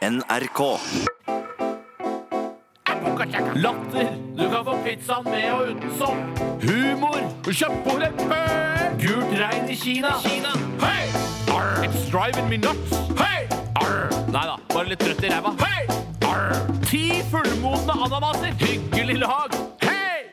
NRK. Latter. Du kan få pizzaen med og uten sopp. Humor. Kjøttbordet. Gult regn i Kina. Hei! Arr. It's driving me nuts. Hey! Nei da, bare litt trøtt i ræva. Hey! Ti fullmodne ananaser. Hyggelig lag. Hey!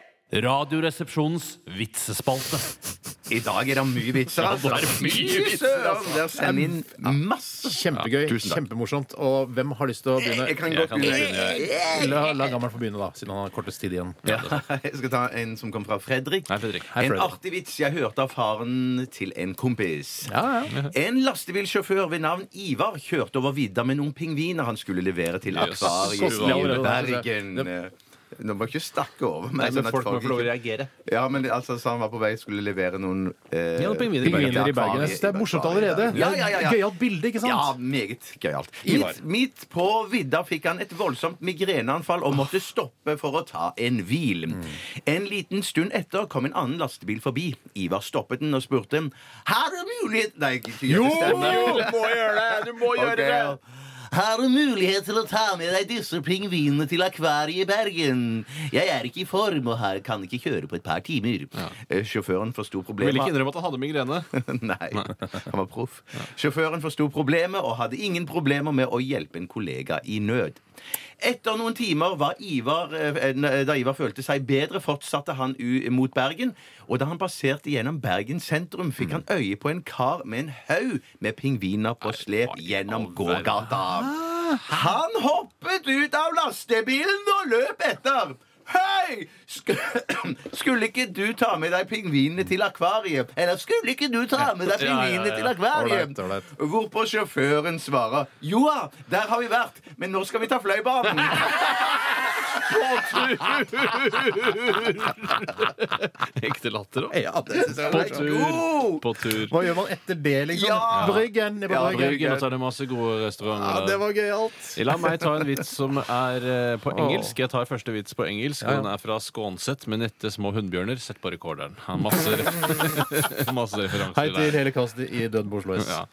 Radioresepsjonens vitsespalte. I dag er det mye vitser. altså. Ja, det er mye vitser, søren, Dere sender inn masse. Kjempegøy. tusen takk. Kjempemorsomt. Og hvem har lyst til å begynne? Jeg kan godt kan begynne. La, la gammelen få begynne, da, siden han har kortest tid igjen. Ja, jeg skal ta en som kom fra Fredrik. Hei, Fredrik. Hei, En Fredrik. artig vits jeg hørte av faren til en kompis. Ja, ja. En lastebilsjåfør ved navn Ivar kjørte over vidda med noen pingviner han skulle levere til akvariet i Bergen. Bergen. Nå må ikke snakke over meg. Nei, men sånn at folk må få lov å reagere. Ja, men det- altså, så han var på vei skulle levere noen eh, Ja, pingviner i Bergen. Pingviner i Bergen. Jeg synes det er morsomt allerede. Ja, ja, ja, ja. Gøyalt bilde, ikke sant? Ja, meget gøyalt. Ivar. Midt, midt på vidda fikk han et voldsomt migreneanfall og måtte stoppe for å ta en hvil. En liten stund etter kom en annen lastebil forbi. Ivar stoppet den og spurte Har du mulighet Nei, ikke gjør det stemme. må gjøre det! Du må Ok. Har du mulighet til å ta med deg disse pingvinene til akvariet i Bergen? Jeg er ikke i form og her kan ikke kjøre på et par timer. Ja. Sjåføren forsto problemet. Ville ikke innrømme at han hadde migrene. Nei, han var proff. Sjåføren forsto problemet og hadde ingen problemer med å hjelpe en kollega i nød. Etter noen timer var Ivar, eh, da Ivar følte seg bedre, fortsatte han mot Bergen. Og da han passerte gjennom Bergen sentrum, fikk han øye på en kar med en haug med pingviner på slep gjennom gågata. Han hoppet ut av lastebilen og løp etter. Hei! Sk skulle ikke du ta med deg pingvinene til akvariet? Eller skulle ikke du ta med deg pingvinene til akvariet? Ålreit, right. Hvorpå sjåføren svarer Joa, der har vi vært, men nå skal vi ta Fløibanen. Ekte latter òg. Ja, det synes jeg På var tur. God! På tur. Hva gjør man etter det, liksom? Ja. Bryggen. Det var Ja, Bryggen. Bryggen, og så er det masse gode restauranter. Ja, det var gøyalt. La meg ta en vits som er eh, på engelsk. Jeg tar første vits på engelsk. Og Den er fra Skånset med nette små hunnbjørner. Sett på rekorderen. Han har masse, masse referanser Hei til der. hele kastet i Døden på Oslo S. Ja.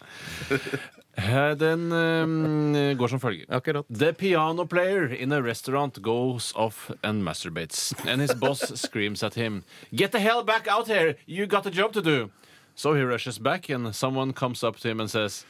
Eh, Den eh, går som følger. Akkurat. The piano player in a restaurant goes off and masturbates. And his boss screams at him, Get the hell back out here! You got a job to do! So he rushes back, and someone comes up to him and says,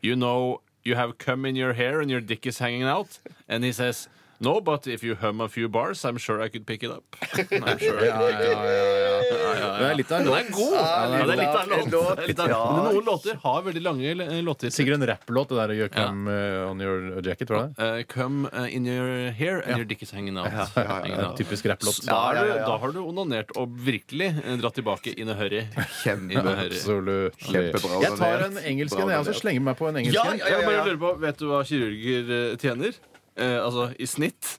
You know, you have cum in your hair and your dick is hanging out? And he says, No, but if you hum a few bars, I'm sure I could pick it up. I'm sure I Ja, ja, ja, ja, ja. Det er litt av en Den låt. er god! Ja, det er litt av en låt. låt. Det er litt av- Ja. Men noen låter har veldig lange l- låter. Sikkert en rapplåt, det der You Come uh, On Your Jacket, tror jeg. Uh, come uh, in your hair and your dick is hanging out. Hanging En out. typisk rapplåt. Da, er Ja, ja, du, da har du onanert og virkelig eh, dratt tilbake in i hurry. Absolutt. Kjempebra Jeg tar en engelsk en, jeg også. Slenger meg på en engelsk Ja, en. ja, ja, Jeg ja, bare ja. lurer på, Vet du hva kirurger eh, tjener? Eh, altså i snitt.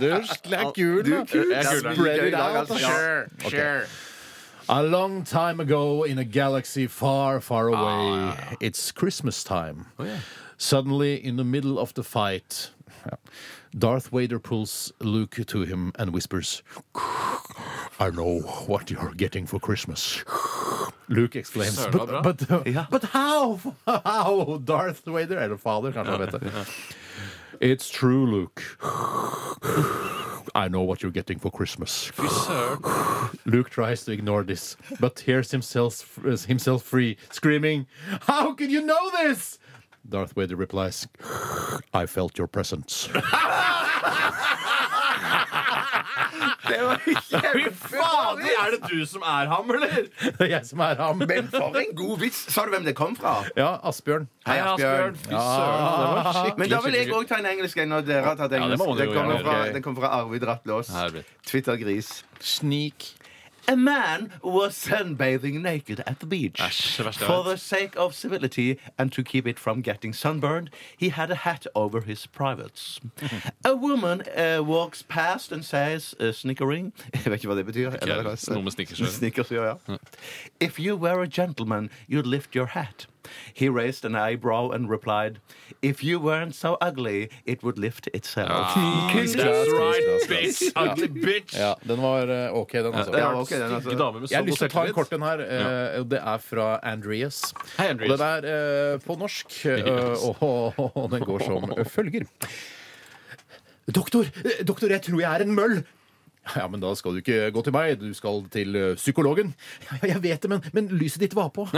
Du er kul, da. Spread it out. altså. Sure, sure. A long time ago in a galaxy far, far away, it's Christmas time. Suddenly, in the middle of the fight, Darth Vader pulls Luke to him and whispers, I know what you're getting for Christmas. Luke exclaims, but, but, uh, but how? How? Darth Vader? Eller fader, kanskje han vet det. It's true, Luke. I know what you're getting for Christmas. Luke tries to ignore this, but hears himself, himself free, screaming, How can you know this? Darth Vader replies, I felt your presence. Fy fader! Er det du som er ham, eller? Det er jeg som er ham. Men for en god vits! Sa du hvem det kom fra? Ja, Asbjørn. Hei, Asbjørn. Fy søren. Det var skikkelig Men da vil jeg òg ta en engelsk en når dere har tatt engelsk. den, kommer fra, den kommer fra Arvid Rattlås. Twitter-gris. Sneak. A man was sunbathing naked at the beach. For the sake of civility and to keep it from getting sunburned, he had a hat over his privates. a woman uh, walks past and says, uh, snickering Jeg vet ikke hva det betyr. eller noe med snickers å gjøre. If you were a gentleman, you'd lift your hat. He raised an eyebrow and replied, If you weren't so ugly, it would lift itself. That's right, bitch! Ugly bitch! Ja, den var eh, OK, den, altså. Ja, okay, den, altså. Jeg har lyst til å ta en kort en her. eh, Det er fra Andreas. Hei, Andreas. Og den er eh, på norsk, og, den går som følger. Doktor, doktor, jeg tror jeg er en møll. Ja, men da skal du ikke gå til meg, du skal til eh, psykologen. Ja, jeg vet det, men, men lyset ditt var på.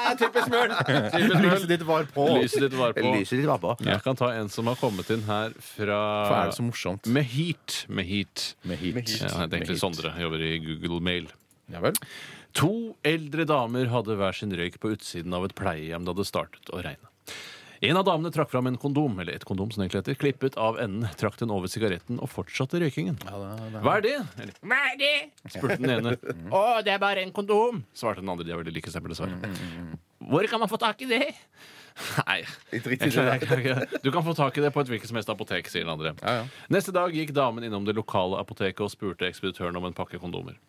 Ah, Typisk Bjørn! Typisk. Lyset ditt var på. Lyset ditt var på. Lyset ditt var på. Jeg kan ta en som har kommet inn her fra Hva er det så morsomt? Med heat. Med heat. Med hit. Ja, jeg heter egentlig Sondre. Jeg jobber i Google Mail. Ja vel. To eldre damer hadde hver sin røyk på utsiden av et pleiehjem da det startet å regne. En av damene trakk fram en kondom, eller et kondom som det egentlig heter, klippet av enden, trakk den over sigaretten og fortsatte røykingen. Hva er det? Eller, Hva er det? spurte den ene. Å, det er bare en kondom, svarte den andre. De er veldig like eksempler, dessverre. Hvor kan man få tak i det? Nei. Du kan få tak i det på et hvilket som helst apotek, sier den andre. Ja, ja. Neste dag gikk damen innom det lokale apoteket og spurte ekspeditøren om en pakke kondomer.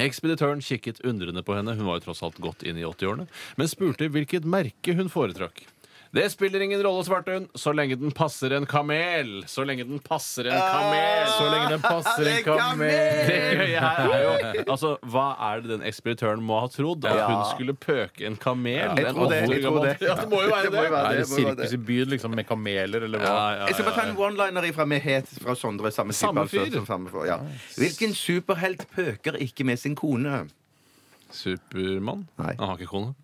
Ekspeditøren kikket undrende på henne, hun var jo tross alt godt inn i 80-årene, men spurte hvilket merke hun foretrakk. Det spiller ingen rolle, svarte hun, så lenge den passer en kamel. Så lenge den passer en kamel. Så lenge den passer en Det kamel. gøye her er jo Altså, Hva er det den ekspeditøren må ha trodd? At hun skulle pøke en kamel? Jeg tror det, jeg tror det. Ja, det må jo være Det det. være Er det det sirkus i byen liksom, med kameler, eller hva? Jeg skal bare ta en one-liner fra Mehet fra Sondre. Samme, Samme altså, fyr. som samme fyr, ja. Hvilken superhelt pøker ikke med sin kone? Supermann? Han har ikke kone.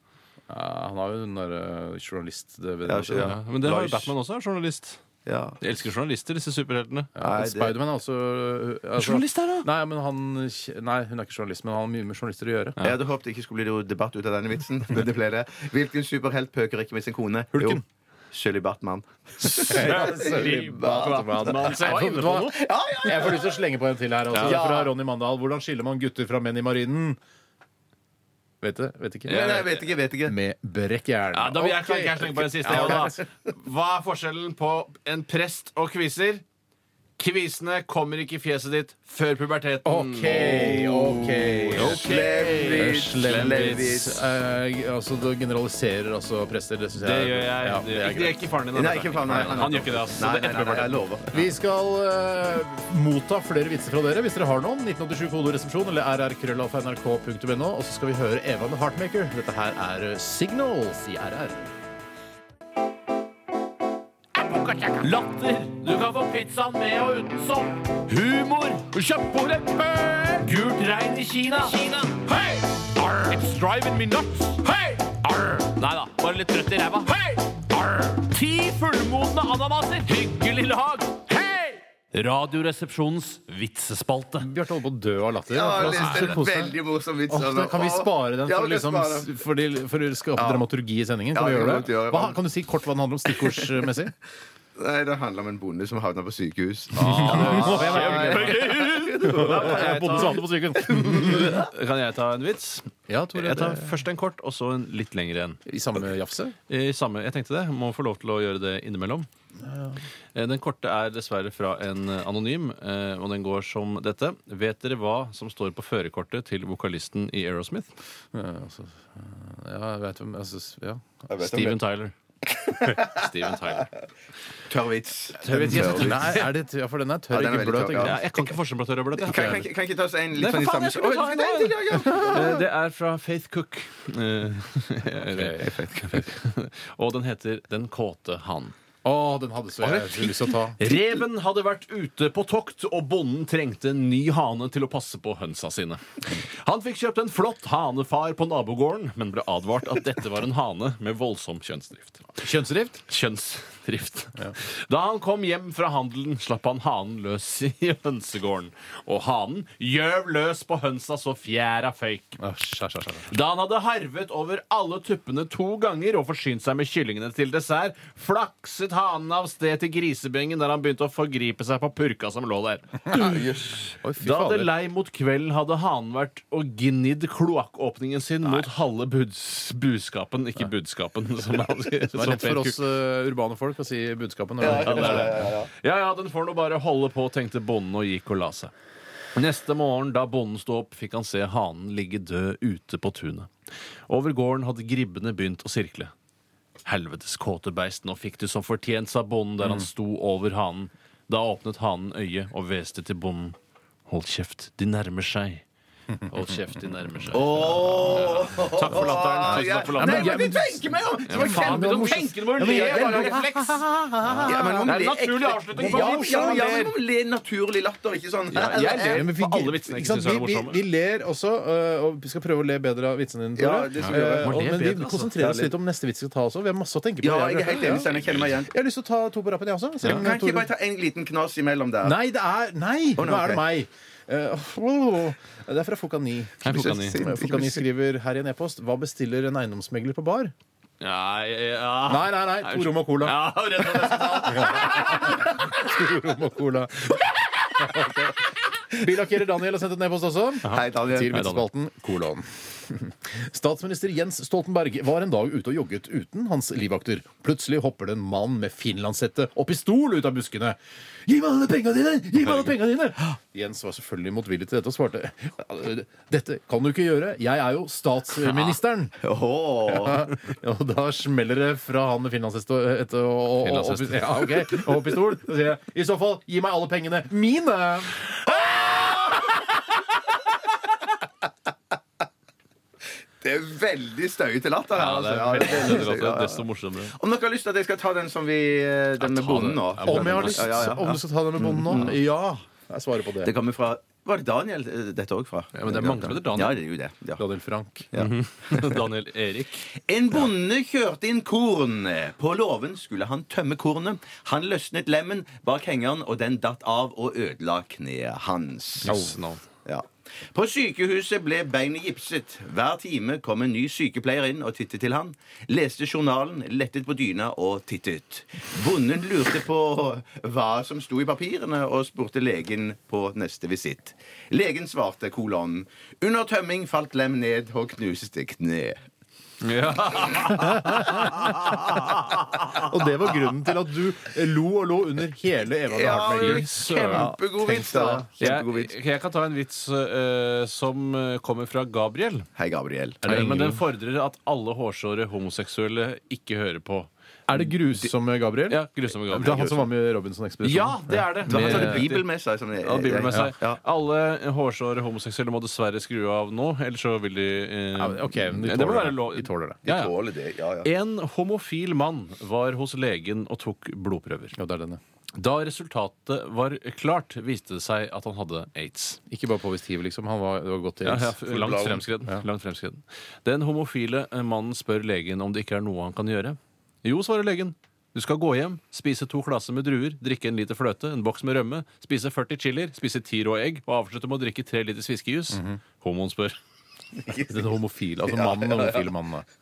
Ja, han har jo den derre journalist... Det, Ja, Ja, ja. men det har jo Batman også, er journalist. Ja. De elsker journalister, disse superheltene. Ja, Spiderman er også altså, Journalist her, da? Nei, men han, nei, hun er ikke journalist, men han har mye med journalister å gjøre. Jeg hadde håpet det ikke skulle bli noe debatt ut av denne vitsen. Men det ble det. Hvilken superhelt pøker ikke med sin kone? Hulken. Jo, Shirley Batman. Batman, så jeg får lyst til å slenge på en til her. Også, Ja. Fra Ronny Mandal. Hvordan skiller man gutter fra menn i marinen? Vet du? Vet ikke? Nei, nei, vet ikke. vet ikke Med brekkjern. Ja, da vil jeg, okay. kanskje slenge på en siste. Ja, da. Hva er forskjellen på en prest og kviser? Kvisene kommer ikke i fjeset ditt før puberteten. OK, OK. Slemmvits, Slemmvits. Eh, altså, du generaliserer altså prester. Det syns jeg Det gjør jeg. Ja, det er. Det er ikke faren din. Nei, ikke faen, nei, nei, nei. Han gjør ikke det. ass. Nei, Så det nei, er nei, nei, jeg lover. Vi skal eh, motta flere vitser fra dere hvis dere har noen. 1987 kodoresepsjon eller rrkrøllalfa.nrk.no. Og så skal vi høre Eva med Heartmaker. Dette her er Signals i RR. Latter. Du kan få pizzaen med og uten sopp. Humor. Kjøttbordet. Gult regn i Kina. Hey! Arr. It's driving me nuts. Hey! Arr. Nei da, bare litt trøtt i ræva. Hey! Arr. Ti fullmodne ananaser. Hyggelig lag. Radioresepsjonens vitsespalte. Bjarte holdt på å dø av latter. Ja, det er en veldig morsom vits. Altså. kan vi spare den for, vi liksom, for, de, for å skape Ja. dramaturgi i sendingen? Kan Ja, vi gjøre det? Hva, kan du si kort hva den handler om stikkordsmessig? Nei, Det handler om en bonde som havna på sykehus. Som på sykehus. Kan jeg ta en vits? Ja, Tore. Jeg tar først en kort, og så en litt lengre en. I samme jafse? I samme, jeg tenkte det. Må få lov til å gjøre det innimellom. Eh, Den korte er dessverre fra en eh, anonym, eh, og den går som dette. Vet dere hva som står på førerkortet til vokalisten i Aerosmith? Ja, altså, ja, jeg vet hvem altså, ja. Jeg vet Steven. Tyler. Steven Tyler. Tørr vits. Tørr vits, ja. Nei, er det, ja, for den er tørr, Ja, den er ikke veldig bløt. tørr, ikke ja. Jeg kan ikke forskjell på tørr og bløt. jeg. Kan, kan, kan, kan ikke ta oss en litt Nei, sånn i faen, samme jeg skulle ta en, nei, ja, ja. Eh, Det er fra Faith Cook. Eh, og den heter Den kåte hann. Å, den hadde så jeg så lyst til å ta. Reven hadde vært ute på tokt, og bonden trengte en ny hane til å passe på hønsa sine. Han fikk kjøpt en flott hanefar på nabogården, men ble advart at dette var en hane med voldsom kjønnsdrift. Kjønnsdrift? Kjønnsdrift. Da han kom hjem fra handelen, slapp han hanen løs i hønsegården. Og hanen gjøv løs på hønsa så fjæra føyk. Da han hadde harvet over alle tuppene to ganger og forsynt seg med kyllingene til dessert, flakset hanen av sted til grisebengen der han begynte å forgripe seg på purka som lå der. Da det lei mot kvelden hadde hanen vært og gnidd kloakkåpningen sin mot halve buds budskapen, ikke budskapen. Som, som, Det var som lett for oss uh, urbane folk å si budskapet. Når Ja, det er det. Ja, ja, den får nå bare holde på, tenkte bonden og gikk og la seg. Neste morgen da bonden sto opp, fikk han se hanen ligge død ute på tunet. Over gården hadde gribbene begynt å sirkle. Helvetes kåte beist, nå fikk du som fortjent, sa bonden der han sto over hanen. Da åpnet hanen øyet og hveste til bonden. Hold kjeft, de nærmer seg. Hold kjeft, de nærmer seg. Takk for latteren. Tusen takk for Nei, latteren. men du tenker meg om! Ja, men Faen, kjempe- begynn å tenke, du må le, bare refleks. Ja, men man Det er en naturlig avslutning på Ja, ja, ja, men man ler naturlig latter, ikke sånn Ja, jeg ler vi- alle vitsene jeg ikke ikke sant? syns er vi, vi, morsomme. vi ler også, øh, og vi skal prøve å le bedre av vitsene dine. Tore. Le men vi altså. konsentrerer oss litt om neste vits vi skal ta også. Vi har masse å tenke på. Ja, jeg er helt enig, Stein. Jeg kjenner meg igjen. Jeg har lyst til å ta to på rappen, jeg også. Kan ikke bare ta en liten knas imellom der? Nei, det er Nei! Nå er det meg. Eh, det er fra Fokani. Fokani. Fokani skriver her i en e-post Hva bestiller en eiendomsmegler på bar? Ja, ja. Nei, nei, nei. To rom og cola. Ja, rett og slett. To rom og cola. Billakkerer Daniel har sendt et e-post også. Hei, Daniel. Til Hei, vitsespalten kolon. Statsminister Jens Stoltenberg var en dag ute og jogget uten hans livvakter. Plutselig hopper det en mann med finlandshette og pistol ut av buskene. Gi meg alle pengene dine! Gi meg alle pengene dine! Jens var selvfølgelig motvillig til dette og svarte dette kan du ikke gjøre. Jeg er jo statsministeren. Åh. Og da smeller det fra han med finlandshette og, og, og, ja, og pistol. Så sier jeg i så fall gi meg alle pengene mine! Det er veldig støyete latter her. Det altså. Ja, det er veldig godt, ja, ja. Desto morsommere. Om dere har lyst til at jeg skal ta den som vi eh, Den med bonden nå? Om jeg har lyst, Ja, ja, ja. om du skal ta den med bonden nå? Ja. Jeg svarer på det. Det kommer fra Var det Daniel eh, dette òg fra? Ja, men det er mange som heter Daniel. Ja, det er jo det. Ja. Daniel Frank. Daniel Erik. En bonde kjørte inn korn. På låven skulle han tømme kornet. Han løsnet lemmen bak hengeren, og den datt av og ødela kneet hans. Yes, Ja. På sykehuset ble beinet gipset. Hver time kom en ny sykepleier inn og tittet til han. Leste journalen, lettet på dyna og tittet. Bonden lurte på hva som sto i papirene, og spurte legen på neste visitt. Legen svarte kolon. Under tømming falt lem ned og knuste kne. Ja. Og det var grunnen til at du lo og lo under hele Eva Ja, kjempegod vits, da. Kjempegod Jeg, vits. jeg kan ta en vits uh, som eh, kommer fra Gabriel. Hei, Gabriel. Eh, Men den fordrer at alle hårsåre homoseksuelle ikke hører på. Er det grusomme Gabriel? Ja, grusomme Det er han som var med i Robinson-ekspedisjonen? Ja, det er det. Han Med- hadde Bibel med seg. Som, Ja, Bibelen med seg. Ja. Alle hårsåre homoseksuelle må dessverre skru av nå, ellers så vil de eh, Ja, men de det må tåler være det. lov. De tåler det. De Ja, ja. tåler det. Ja, ja. En homofil mann var hos legen og tok blodprøver. Ja, det er denne. Da resultatet var klart, viste det seg at han hadde aids. Ikke bare påvist hiv, liksom. Han var, det var godt Ja, aids. ja, f- langt fremskreden. Ja. Langt fremskreden. Den homofile mannen spør legen om det ikke er noe han kan gjøre. Jo, svarer legen. Du skal gå hjem, spise to klasser med druer, drikke en liter fløte, en boks med rømme, spise 40 chilier, spise ti rå egg og avslutte med å drikke tre liters fiskejus. Homoen spør. Den homofile, altså mannen ja, homofile mannen.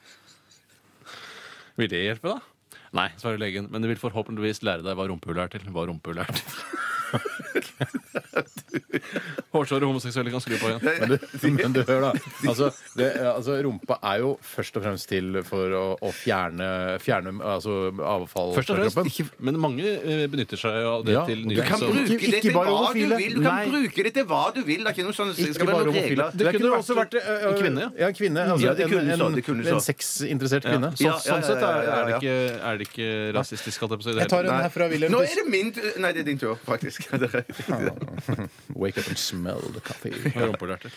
Vil det hjelpe, da? Nei, svarer legen, men det vil forhåpentligvis lære deg hva rumpehull er til. Hva rumpehull er til. Hårsåre homoseksuelle kan skru på igjen. Men du, men du hør, da. Altså, det, altså, rumpa er jo først og fremst til for å, å fjerne, fjerne altså, avfall Først og fra kroppen. ikke, men mange eh, benytter seg av det Ja, til du Du nytt. kan så- bruke Ikke- det til hva du vil. Du kan Nei. bruke det til hva du vil. Det er ikke noe sånn, det Ikke være bare noen homofile. regler. Det, Det kunne også vært øh, en kvinne, ja. Ja, en kvinne. Altså, Ja, det kunne en, så, en, det kunne så. en sexinteressert kvinne. Så, Ja, ja, sånn sett er, ja, er, det ja. ikke, er det ikke rasistisk. På det Jeg tar en her fra Wilhelm Nå er det min tur. Nei, det er din tur, faktisk. Det er- Wake up and smell the coffee.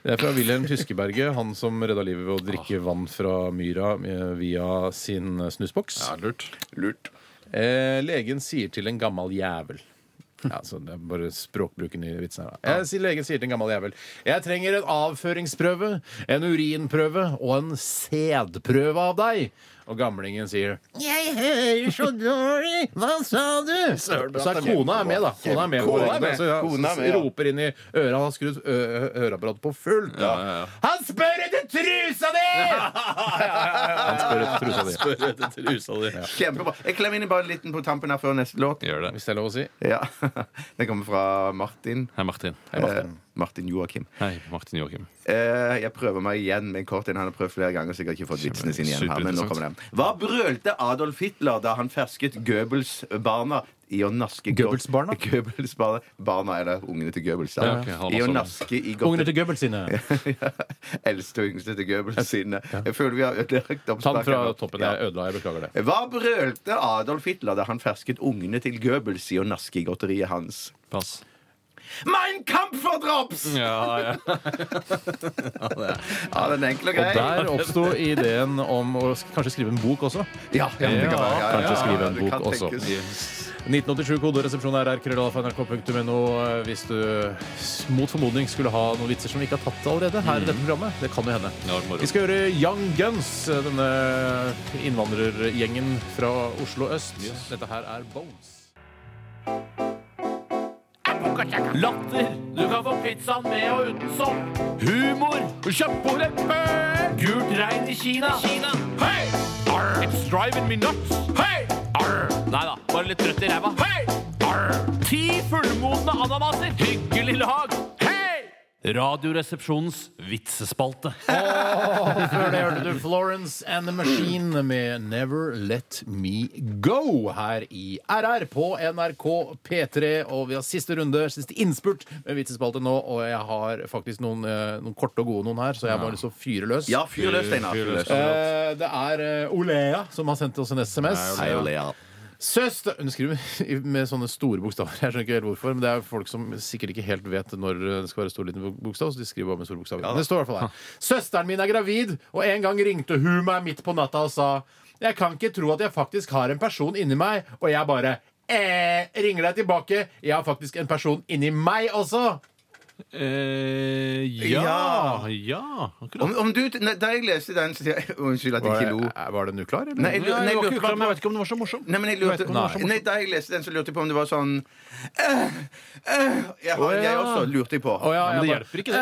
Det er fra Wilhelm Tyskeberget, han som redda livet ved å drikke vann fra myra eh, via sin snusboks. Ja, lurt. Lurt. Eh, legen sier til en gammel jævel ja, så Det er bare språkbruken i vitsen her. da. Jeg, sier- legen sier til en gammel jævel Jeg trenger en avføringsprøve, en urinprøve og en sædprøve av deg. Og gamlingen sier Jeg hører så dårlig! Hva sa du? Så er kona er med, da. Kona er med. på Kona er med. Så, ja, Kona er med, ja. roper inn i øret. Han har skrudd ø- høreapparatet på fullt. Ja, ja, ja. Han spør etter trusa di! Han spør etter trusa di. Spør etter trusa di. Kjempebra. Jeg klemmer inn bare en liten på tampen her før neste låt. Gjør det. Hvis det er lov å si. Ja. Den kommer fra Martin. Hei, Martin. Hei, Martin. Martin Joakim. Hei, Martin Joakim. Eh, jeg prøver meg igjen med en kort en. Han har prøvd flere ganger, sikkert ikke fått vitsene sine igjen her. Men nå kommer den. Hva brølte Adolf Hitler da han fersket Goebbels-barna i å naske Goebbels-barna? Goebbels-barna Barna er det ungene til Goebbels. da. Ja, okay, I å naske i Ungene til Goebbels sine. Eldste og yngste til Goebbels sine. Jeg føler vi har ødelagt Ta den fra toppen. Jeg ødela. Jeg beklager det. Hva brølte Adolf Hitler da han fersket ungene til Goebbels i å naske i godteriet hans? Pass. Mein Kampf for drops! Ja, ja. Ja, den er enkel og Og der oppsto ideen om å sk- kanskje skrive en bok også. Ja, ja, det kan være. Ja, Kanskje ja, skrive en det bok kan også. tenkes. 1987 koderesepsjon er krøllalfa.nrk.no hvis du s- mot formodning skulle ha noen vitser som vi ikke har tatt allerede her i dette programmet. Det kan jo hende. Det var moro. Vi skal gjøre Young Guns, denne innvandrergjengen fra Oslo øst. Dette her er Bones. Latter. Du kan få pizzaen med og uten sopp. Humor. Kjøttbordet. Gult regn i Kina. Hei! Arr. It's driving me nuts. Hey! Arr. Nei da, bare litt trøtt i ræva. Hey! Arr. Ti fullmodne ananaser. Hyggelig lag. Radioresepsjonens vitsespalte. Før det hørte du Florence and the Machine med Never Let Me Go her i RR på NRK P3. Og vi har siste runde, siste innspurt med vitsespalte nå, og jeg har faktisk noen, eh, noen korte og gode noen her, så jeg har bare lyst til å fyre løs. Ja, fyr løs, Steinar. Fyr løs. Eh, det er eh, Olea som har sendt oss en SMS. Hei, Olea. Søster Hun skriver med sånne store bokstaver. Jeg skjønner ikke helt hvorfor, men det er folk som sikkert ikke helt vet når det skal være stor liten bokstav, så de skriver bare med store bokstaver. Men det står i hvert fall her. Søsteren min er gravid, og en gang ringte hun meg midt på natta og sa Jeg kan ikke tro at jeg faktisk har en person inni meg. Og jeg bare eh, ringer deg tilbake. Jeg har faktisk en person inni meg også. Eh, ja. Ja, akkurat. Om, om du, nei, da jeg leste den, så sier jeg Unnskyld at jeg Var ikke lo. det, var den uklar, eller? Nei, jeg, lu- Nei, jeg var lurte ikke uklar, men jeg vet ikke om det var så morsom. Nei, men jeg lurte, om var så nei, Da jeg leste den, så lurte jeg på om det var sånn øh, øh, jeg, har, jeg også lurte jeg på. Å, ja, men jeg det bare, hjelper ikke, det.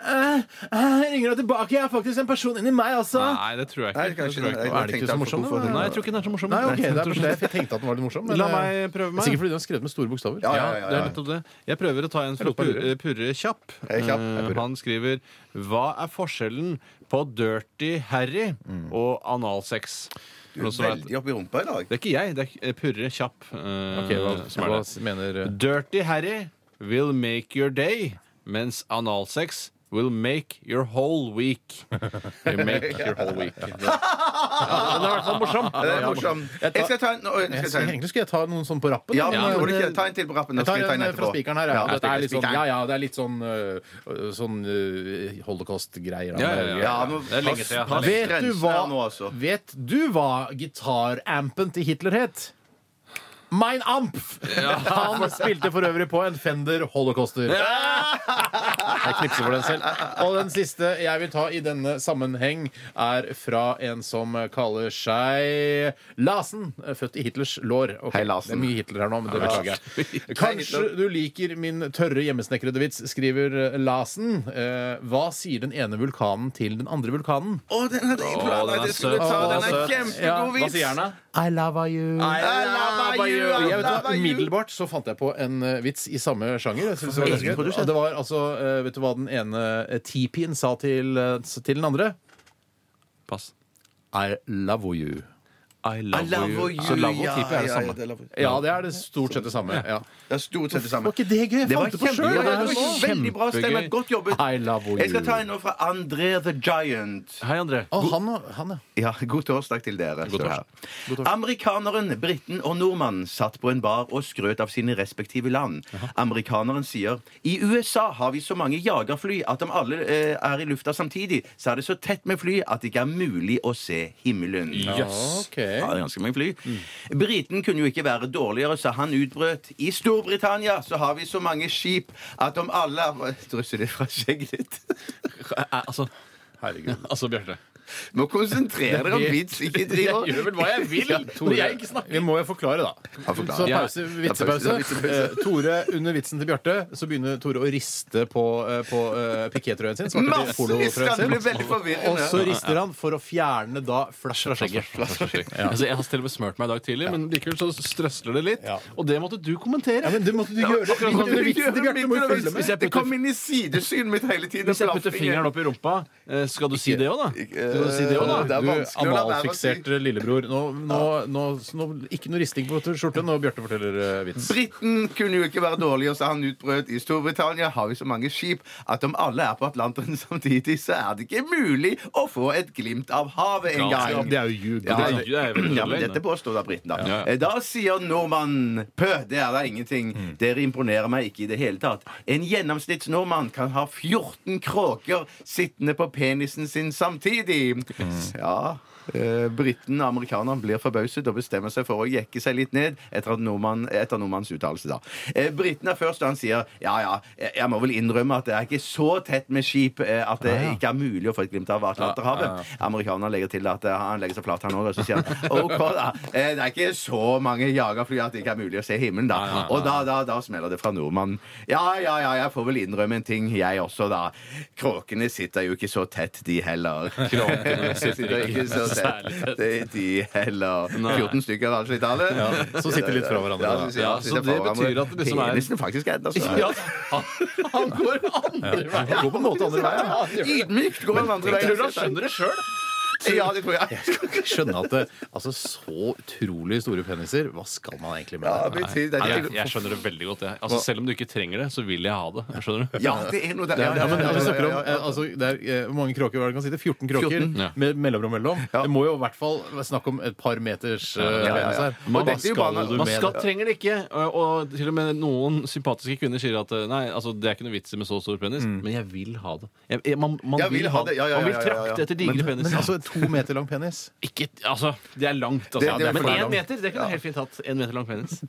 «Eh, eh, eh, ringer deg tilbake. Jeg har faktisk en person inni meg altså. Nei, det tror jeg Nei, ikke. kanskje Det tror jeg jeg ikke. Er det ikke så morsom, da? Nei, jeg tror ikke den er så morsom. Nei, ok, det er jeg bare tror det. Jeg tenkte at den var litt morsom. Men La eh, meg prøve meg. Sikkert fordi du har skrevet med store bokstaver. Ja, ja, Ja, ja, det er ja. nettopp det. Jeg prøver å ta en fra Eller bare Purre, Purre Kjapp. Jeg er kjapp, jeg Eh. Han skriver Hva er forskjellen på Dirty Harry og analsex? Du noen er som vet- veldig oppi rumpa i dag. Det er ikke jeg, det er Purre Kjapp eh, Ok, hva, som er hva det. mener Dirty Harry will make your day, mens analsex will make your whole week. Will make your whole week. Ja, den er i hvert fall morsom. Det er morsom. Jeg tar- Jeg skal ta en, jeg skal ta en. Egentlig skulle jeg ta noen sånn på rappen. Ja, men, men eh, ikke. Ta en til på rappen. Jeg tar en en fra spikeren her. Ja. Ja, Dette er litt sånn, ja, ja, det er litt sånn, øh, sånn øh, holocaust-greier. Ja, ja, ja. Ja, Det er lenge siden. Vet du, hva, altså. vet du hva gitarampen til Hitler het? Mein Ampf! Han spilte for øvrig på en Fender Holocauster. Jeg knipser for den selv. Og den siste jeg vil ta i denne sammenheng, er fra en som kaller seg Lasen. Født i Hitlers lår. Okay, Hei, Lasen. Det er mye Hitler her nå, men det beklager jeg. Kanskje du liker min tørre hjemmesnekrede vits, skriver Lasen. Eh, hva sier den ene vulkanen til den andre vulkanen? Å, den hadde jeg planlagt er at jeg skulle søt. ta. Den er kjempegod vits. Hva sier han da? I love you. I love you, I Jeg vet love you. Umiddelbart så fant jeg på en eh, vits i samme sjanger. Var det var altså eh, Vet du hva den ene uh, tipien sa til, eh, til den andre? Pass. I love you. I I love, love you. you. Så love og Ja, er det ja, samme. ja, det er Ja, det er det stort sett det samme. Ja. Det er stort sett det samme. Var ikke det gøy? Jeg fant det på sjøl. ja, det var veldig bra, Steinar. Godt jobbet. I love you. Jeg skal ta en nå fra André the Giant. Hei, André. Oh, han, han, ja. Ja, God torsdag til dere. God torsdag. Amerikaneren, briten og nordmannen satt på en bar og skrøt av sine respektive land. Amerikaneren sier i USA har vi så mange jagerfly at om alle eh, er i lufta samtidig, så er det så tett med fly at det ikke er mulig å se himmelen. Yes. Ok. Ja, det er ganske mange fly. Briten kunne jo ikke være dårligere, så han utbrøt I Storbritannia så har vi så mange skip at om alle Drysser det fra skjegget ditt? Altså, Herregud. altså Bjarte. Må konsentrere dere om vits, ikke driv og Jeg gjør vel hva jeg vil når jeg ikke snakker. Vi må jo forklare, da. Så pause, vitsepause. pause. Eh, Tore, under vitsen til Bjarte, så begynner Tore å riste på, uh, på uh, pikétrøyen sin. svarte Massevis! polotrøyen Det blir veldig Og forvirrende. så rister han for å fjerne da flash fra skjegget. Altså, jeg har til og med smurt meg i dag tidlig, men likevel så strøsler det litt. Ja. Og det måtte du kommentere. Ja, men det måtte du gjøre. akkurat sånn vitsen til Bjarte, må jo følge Hvis jeg Det putter kom inn i sidesynet mitt hele tiden. Hvis jeg putter fingeren opp i rumpa, eh, skal du si det òg, da? Skal du si det også, da? Det er Du analfikserte lillebror. Nå, nå, nå, nå, ikke noe risting på skjorte når Bjarte forteller eh, vits. Briten kunne jo ikke være dårlig, og så han utbrøt i Storbritannia har vi så mange skip at om alle er på Atlanteren samtidig, så er det ikke mulig å få et glimt av havet en gang. Det er jo ljug. Ja, Det er- det er veldig ja, men dette påstår da briten, da. Ja. Eh, Da sier nordmannen Pø, det er da ingenting. Mm. Dere imponerer meg ikke i det hele tatt. En gjennomsnittsnordmann kan ha 14 kråker sittende på penisen sin samtidig. Mm. Ja. Eh, Briten og amerikaneren blir forbauset og bestemmer seg for å jekke seg litt ned etter, at nordmann, etter nordmannens uttalelse. da. Eh, Briten er først, og han sier ja, ja, jeg må vel innrømme at det er ikke så tett med skip eh, at det ikke er mulig å få et glimt av Atlanterhavet. Amerikaneren legger til at eh, han legger seg flat, han òg, og så sier han OK, da. eh, Det er ikke så mange jagerfly at det ikke er mulig å se himmelen, da. Og da, da, da smeller det fra nordmannen. Ja, ja, ja, jeg får vel innrømme en ting, jeg også, da. Kråkene sitter jo ikke så tett, de heller. Kråkene sitter ikke så særlig tett. De, de heller. 14 stykker, altså, i tallet. Ja, som sitter litt fra hverandre, Ja, sitter- Ja, så det betyr at det liksom er- Penisen faktisk er enda større. Ja, han, han går andre veien. Han går på en måte andre veien. Ydmykt går han andre Jeg tror han skjønner det sjøl. Ja, det tror jeg. Jeg skjønner at det, altså, så utrolig store peniser, hva skal man egentlig med Ja, det? men si- det er Jeg, jeg skjønner det veldig godt. Jeg. Altså, selv om du ikke trenger det, så vil jeg ha det. Skjønner du? Ja, det er noe der. Ja, men ja, vi snakker om eh, altså, det er, eh, Hvor mange kråker var det kan sitte? 14 kråker 14, ja. med mellomrom mellom. Ja. Det må jo i hvert fall være snakk om et par meters eh, ja, ja. penis her. Man- Og dette er jo skal bare- Man skal, det? trenger det ikke. Og, og til og med noen sympatiske kvinner sier at eh, nei, altså, det er ikke noe vits i med så stor penis, men jeg vil ha det. Jeg, jeg, man man Jeg vil vil ha det. ja, Ja, ja, Man vil ja, ja, ja. trakte etter digre Men peniser. altså to meter lang penis? Ikke, altså, det er langt. Altså. Det- det er men én langt. meter det kunne jeg helt fint hatt. En meter lang penis.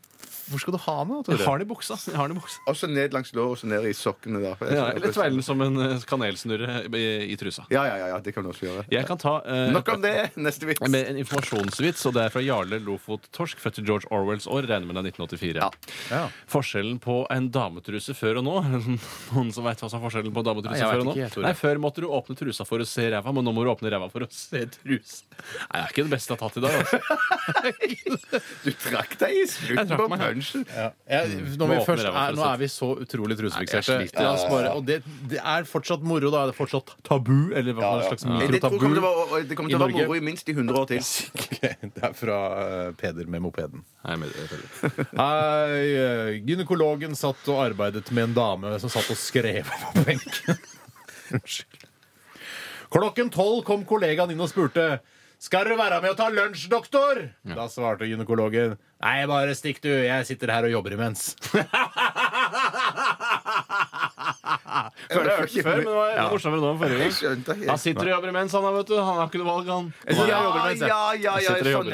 Hvor skal du ha den, da, Jeg Tore? har den i buksa. Jeg har den i buksa. Og så ned langs lår, og så ned i sokkene. da. Ja, eller tveile den som en eh, kanelsnurre i, i trusa. Ja, ja, ja, ja, det kan du også gjøre. Jeg kan ta eh, Nok om det. Neste vits. med en informasjonsvits, og det er fra Jarle Lofot Torsk, født i George Orwells år. Regner med det er 1984. Ja. Ja. Forskjellen på en dametruse før og nå? Noen som vet hva som er forskjellen på en dametruse Nei, jeg før vet og nå? ikke, jeg tror Nei. Før måtte du åpne trusa for å se ræva, men nå må du åpne ræva for å se trus. Nei, jeg er ikke det beste jeg har tatt i dag. Altså. Du trakk deg i slutten på punsjen. Ja. Jeg, når Må vi åpne først ræva er, nå er vi så utrolig trusefikserte. Nei, jeg sliter. La oss bare- Og det, det er fortsatt moro, da. Er Det fortsatt tabu. Eller hva slags Eh, Det tror jeg mikrotabu. kommer til å være- det kommer til å I være Norge. moro i minst i 100 år til. Det er fra eh, Peder med mopeden. Nei, men, Hei, eh, gynekologen satt og arbeidet med en dame som satt og skrev på benken. Unnskyld. Klokken tolv kom kollegaen inn og spurte skal du være med og ta lunsj, doktor? Da svarte gynekologen Nei, bare stikk du. Jeg sitter her og jobber imens. Før, det har jeg hørt før, men det var morsommere nå enn forrige gang. skjønte. Han sitter og jobber imens, han da, vet du. Han har ikke noe valg, han. Ja, ja, ja, sånn,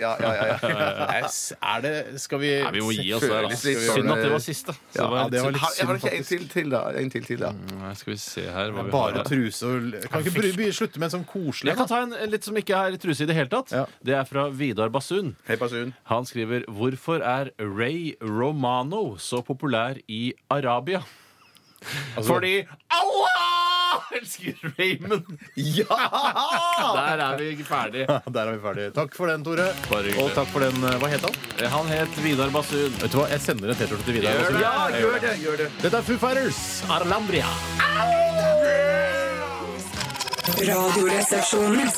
ja, ja, ja. Er det Skal vi Nei, vi må gi oss der, da. Synd at det var siste. Så Ja, det var ja, det var litt synd, Har, ikke en til til, da. En til til, da. Skal vi se her hva vi har Bare truse og Kan ikke slutte med en sånn koselig Jeg kan ta en en litt som ikke er truse i det hele tatt. Det er fra Vidar Basun. Hei, Basun. Han skriver Hvorfor er Ray Romano så populær i Arabia? Altså- Fordi Allah elsker Raymond! Ja! Der er vi ferdig. Der er vi ferdige. Takk for den, Tore. Bare. Og takk for den eh, Hva het han? Han het Vidar Basun. Vet du hva, Jeg sender en T-skjorte til Vidar. Gjør det. Ja, gjør det. gjør det Dette er Foo Fighters. Arlambria. Radioresepsjonen.